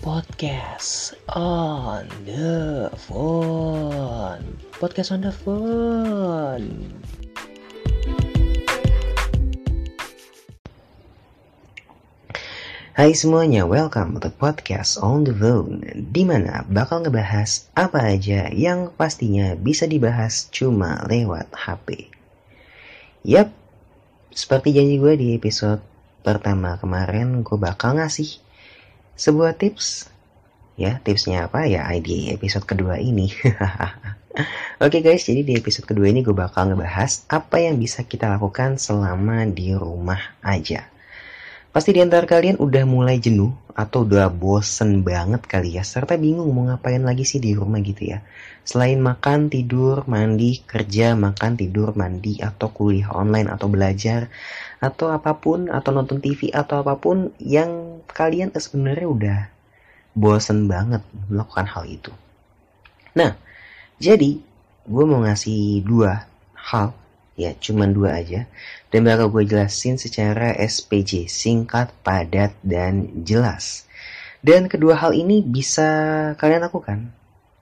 podcast on the phone. Podcast on the phone. Hai semuanya, welcome to podcast on the phone Di mana bakal ngebahas apa aja yang pastinya bisa dibahas cuma lewat HP Yap, seperti janji gue di episode pertama kemarin gue bakal ngasih sebuah tips. Ya tipsnya apa? Ya di episode kedua ini. Oke okay guys, jadi di episode kedua ini gue bakal ngebahas apa yang bisa kita lakukan selama di rumah aja. Pasti di antara kalian udah mulai jenuh atau udah bosen banget kali ya, serta bingung mau ngapain lagi sih di rumah gitu ya. Selain makan, tidur, mandi, kerja, makan, tidur, mandi, atau kuliah online atau belajar, atau apa pun atau nonton TV atau apa pun yang kalian sebenarnya udah bosen banget melakukan hal itu. Nah, jadi gue mau ngasih dua hal ya cuman dua aja dan bakal gue jelasin secara SPJ singkat, padat dan jelas. Dan kedua hal ini bisa kalian lakukan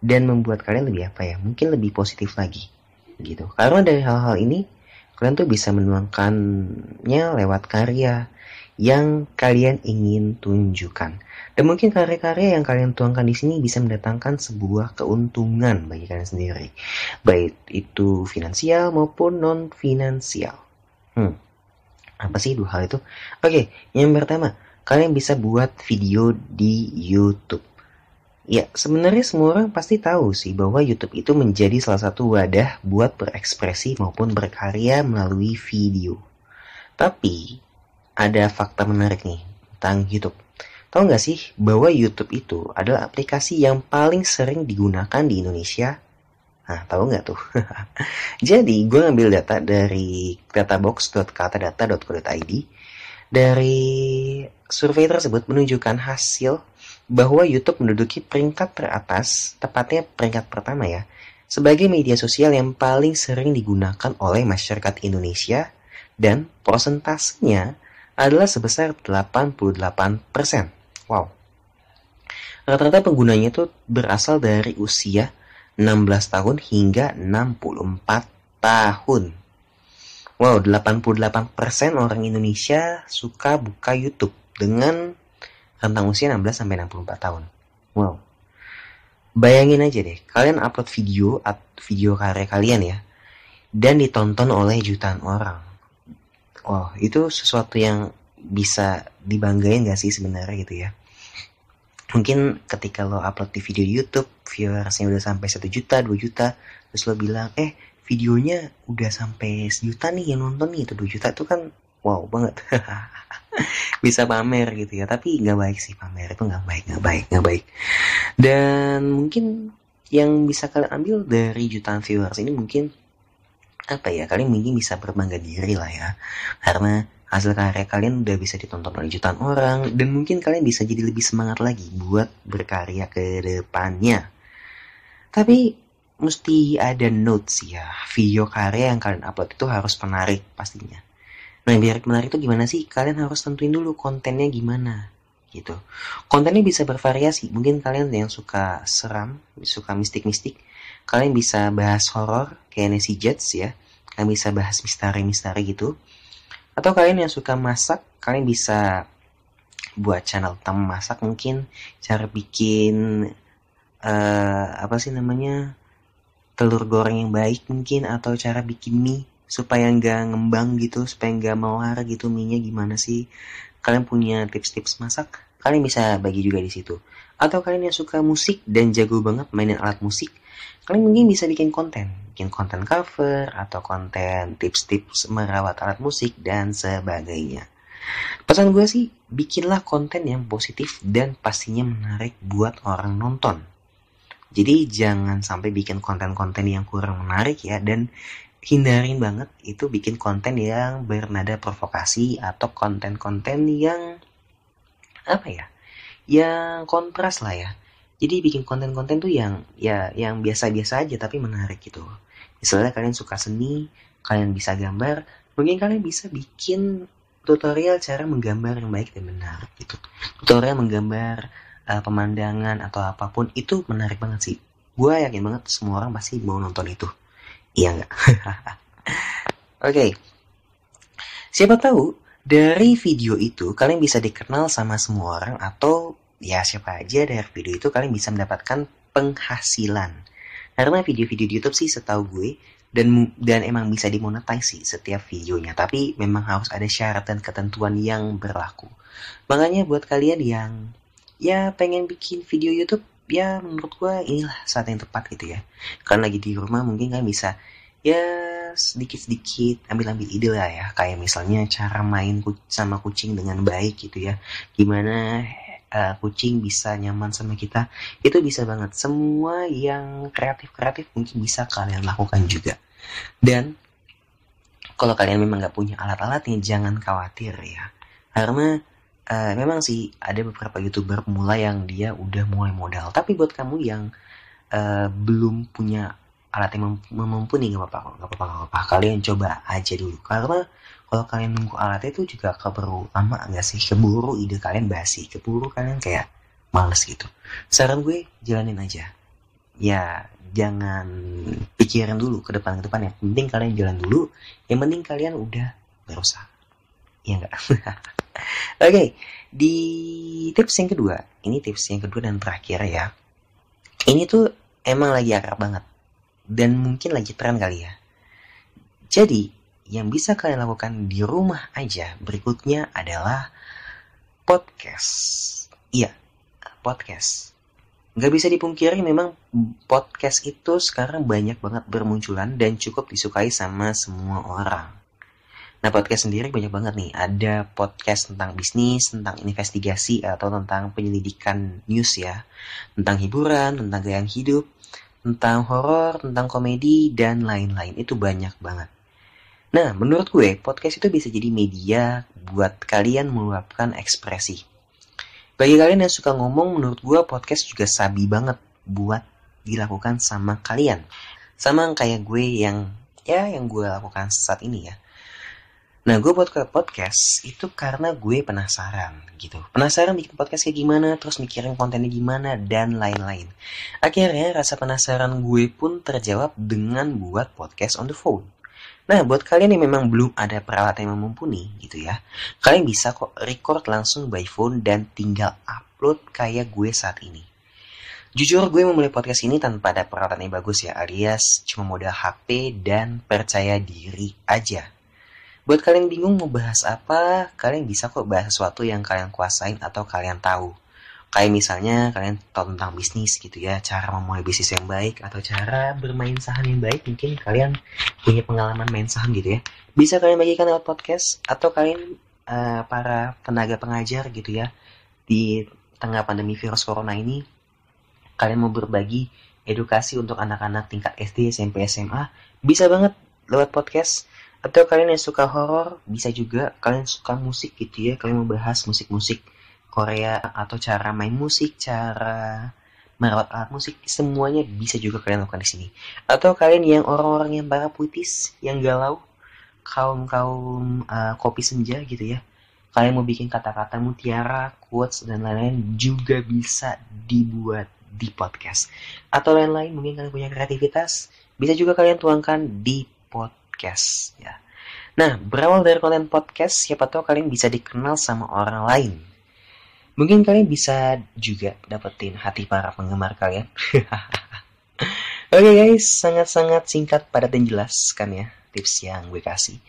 dan membuat kalian lebih apa ya? Mungkin lebih positif lagi gitu. Karena dari hal-hal ini kalian tuh bisa menuangkannya lewat karya yang kalian ingin tunjukkan. Dan mungkin karya-karya yang kalian tuangkan di sini bisa mendatangkan sebuah keuntungan bagi kalian sendiri. Baik itu finansial maupun non-finansial. Hmm. Apa sih dua hal itu? Oke, yang pertama, kalian bisa buat video di YouTube. Ya, sebenarnya semua orang pasti tahu sih bahwa YouTube itu menjadi salah satu wadah buat berekspresi maupun berkarya melalui video. Tapi, ada fakta menarik nih tentang YouTube. Tahu nggak sih bahwa YouTube itu adalah aplikasi yang paling sering digunakan di Indonesia? Nah, tahu nggak tuh? Jadi, gue ngambil data dari databox.katadata.co.id. Dari survei tersebut menunjukkan hasil bahwa YouTube menduduki peringkat teratas, tepatnya peringkat pertama ya, sebagai media sosial yang paling sering digunakan oleh masyarakat Indonesia dan prosentasenya adalah sebesar 88%. Wow. Rata-rata penggunanya itu berasal dari usia 16 tahun hingga 64 tahun. Wow, 88% orang Indonesia suka buka YouTube dengan rentang usia 16 sampai 64 tahun. Wow. Bayangin aja deh, kalian upload video video karya kalian ya dan ditonton oleh jutaan orang. Wow, itu sesuatu yang bisa dibanggain gak sih sebenarnya gitu ya. Mungkin ketika lo upload di video di YouTube, viewersnya udah sampai 1 juta, 2 juta, terus lo bilang, eh videonya udah sampai sejuta nih yang nonton nih, itu 2 juta itu kan wow banget. bisa pamer gitu ya tapi nggak baik sih pamer itu nggak baik nggak baik nggak baik dan mungkin yang bisa kalian ambil dari jutaan viewers ini mungkin apa ya kalian mungkin bisa berbangga diri lah ya karena hasil karya kalian udah bisa ditonton oleh jutaan orang dan mungkin kalian bisa jadi lebih semangat lagi buat berkarya ke depannya tapi mesti ada notes ya video karya yang kalian upload itu harus menarik pastinya Nah, biar menarik itu gimana sih? Kalian harus tentuin dulu kontennya gimana gitu. Kontennya bisa bervariasi. Mungkin kalian yang suka seram, suka mistik-mistik, kalian bisa bahas horor kayak Nancy Jets ya. Kalian bisa bahas misteri-misteri gitu. Atau kalian yang suka masak, kalian bisa buat channel tentang masak mungkin cara bikin uh, apa sih namanya telur goreng yang baik mungkin atau cara bikin mie supaya nggak ngembang gitu supaya nggak mawar gitu minyak gimana sih kalian punya tips-tips masak kalian bisa bagi juga di situ atau kalian yang suka musik dan jago banget mainin alat musik kalian mungkin bisa bikin konten. Bikin konten cover atau konten tips-tips merawat alat musik dan sebagainya. Pesan gue sih bikinlah konten yang positif dan pastinya menarik buat orang nonton. Jadi jangan sampai bikin konten-konten yang kurang menarik ya dan hindarin banget itu bikin konten yang bernada provokasi atau konten-konten yang apa ya yang kontras lah ya jadi bikin konten-konten tuh yang ya yang biasa-biasa aja tapi menarik gitu. Misalnya kalian suka seni kalian bisa gambar mungkin kalian bisa bikin tutorial cara menggambar yang baik dan benar gitu. Tutorial menggambar uh, pemandangan atau apa pun itu menarik banget sih. Gue yakin banget semua orang pasti mau nonton itu. Iya nggak? Oke. Okay. siapa tahu dari video itu kalian bisa dikenal sama semua orang atau ya siapa aja dari video itu kalian bisa mendapatkan penghasilan. Karena video-video di YouTube sih setahu gue dan dan emang bisa dimonetize sih setiap videonya. Tapi memang harus ada syarat dan ketentuan yang berlaku. Makanya buat kalian yang ya pengen bikin video YouTube ya menurut gue inilah saat yang tepat gitu ya. Karena lagi di rumah mungkin kan bisa ya sedikit-sedikit ambil-ambil ide lah ya. Kayak misalnya cara main sama kucing dengan baik gitu ya. Gimana uh, kucing bisa nyaman sama kita itu bisa banget. Semua yang kreatif-kreatif mungkin bisa kalian lakukan juga. Dan kalau kalian memang nggak punya alat-alatnya jangan khawatir ya. Karena uh, memang sih ada beberapa youtuber pemula yang dia udah mulai modal. Tapi buat kamu yang uh, belum punya alat yang mumpuni nggak apa-apa nggak apa-apa nggak apa-apa. Kalian coba aja dulu. Karena kalau kalian nunggu alatnya itu juga keburu lama nggak sih? Keburu ide kalian basi. Keburu kalian kayak males gitu. Saran gue jalanin aja. Ya jangan pikirin dulu ke depan ke depan. Yang penting kalian jalan dulu. Yang penting kalian udah berusaha. Ya enggak Oke, okay, di tips yang kedua, ini tips yang kedua dan terakhir ya. Ini tuh emang lagi akrab banget. Dan mungkin lagi tren kali ya. Jadi, yang bisa kalian lakukan di rumah aja berikutnya adalah podcast. Iya, podcast. Gak bisa dipungkiri memang podcast itu sekarang banyak banget bermunculan dan cukup disukai sama semua orang. Nah podcast sendiri banyak banget nih. Ada podcast tentang bisnis, tentang investigasi atau tentang penyelidikan news ya. Tentang hiburan, tentang gaya hidup, tentang horor, tentang komedi, dan lain-lain. Itu banyak banget. Nah, menurut gue, podcast itu bisa jadi media buat kalian meluapkan ekspresi. Bagi kalian yang suka ngomong, menurut gue podcast juga sabi banget buat dilakukan sama kalian. Sama kayak gue yang, ya yang gue lakukan saat ini ya. Nah, gue buat podcast itu karena gue penasaran gitu. Penasaran bikin podcast kayak gimana, terus mikirin kontennya gimana, dan lain-lain. Akhirnya rasa penasaran gue pun terjawab dengan buat podcast on the phone. Nah, buat kalian yang memang belum ada peralatan yang mumpuni gitu ya, kalian bisa kok record langsung by phone dan tinggal upload kayak gue saat ini. Jujur gue memulai podcast ini tanpa ada peralatan yang bagus ya, alias cuma modal HP dan percaya diri aja. Buat kalian bingung mau bahas apa, kalian bisa kok bahas sesuatu yang kalian kuasain atau kalian tahu. Kayak misalnya kalian tahu tentang bisnis gitu ya, cara memulai bisnis yang baik atau cara bermain saham yang baik. Mungkin kalian punya pengalaman main saham gitu ya. Bisa kalian bagikan lewat podcast atau kalian uh, para tenaga pengajar gitu ya di tengah pandemi virus corona ini kalian mau berbagi edukasi untuk anak-anak tingkat SD, SMP, SMA, bisa banget lewat podcast atau kalian yang suka horor bisa juga kalian suka musik gitu ya kalian mau bahas musik-musik Korea atau cara main musik cara merawat alat musik semuanya bisa juga kalian lakukan di sini atau kalian yang orang-orang yang para puitis yang galau kaum kaum uh, kopi senja gitu ya kalian mau bikin kata-kata mutiara quotes dan lain-lain juga bisa dibuat di podcast atau lain-lain mungkin kalian punya kreativitas bisa juga kalian tuangkan di podcast ya. Nah, berawal dari konten podcast, siapa tahu kalian bisa dikenal sama orang lain. Mungkin kalian bisa juga dapetin hati para penggemar kalian. Oke okay guys, sangat-sangat singkat, padat dan jelas kan ya tips yang gue kasih.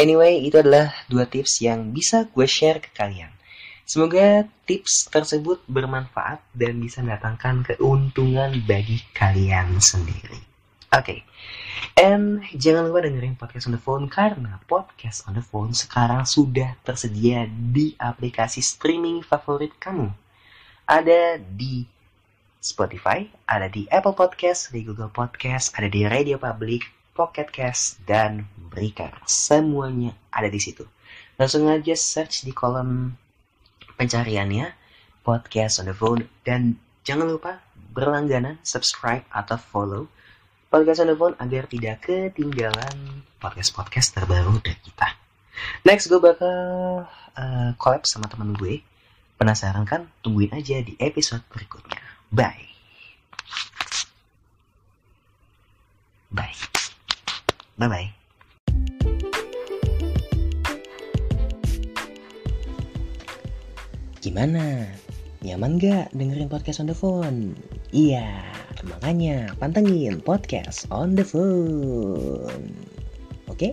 Anyway, itu adalah dua tips yang bisa gue share ke kalian. Semoga tips tersebut bermanfaat dan bisa mendatangkan keuntungan bagi kalian sendiri. Oke. Okay. And jangan lupa dengerin podcast on the phone karena podcast on the phone sekarang sudah tersedia di aplikasi streaming favorit kamu. Ada di Spotify, ada di Apple Podcast, di Google Podcast, ada di Radio Public, Pocket Cast, dan Breaker. Semuanya ada di situ. Langsung aja search di kolom pencariannya podcast on the phone dan jangan lupa berlangganan, subscribe atau follow podcast on phone agar tidak ketinggalan podcast-podcast terbaru dari kita. Next gue bakal uh, collab sama temen gue. Penasaran kan? Tungguin aja di episode berikutnya. Bye. Bye. Bye-bye. Gimana? Nyaman gak dengerin podcast on the phone? Iya, makanya pantengin podcast on the phone. Oke? Okay?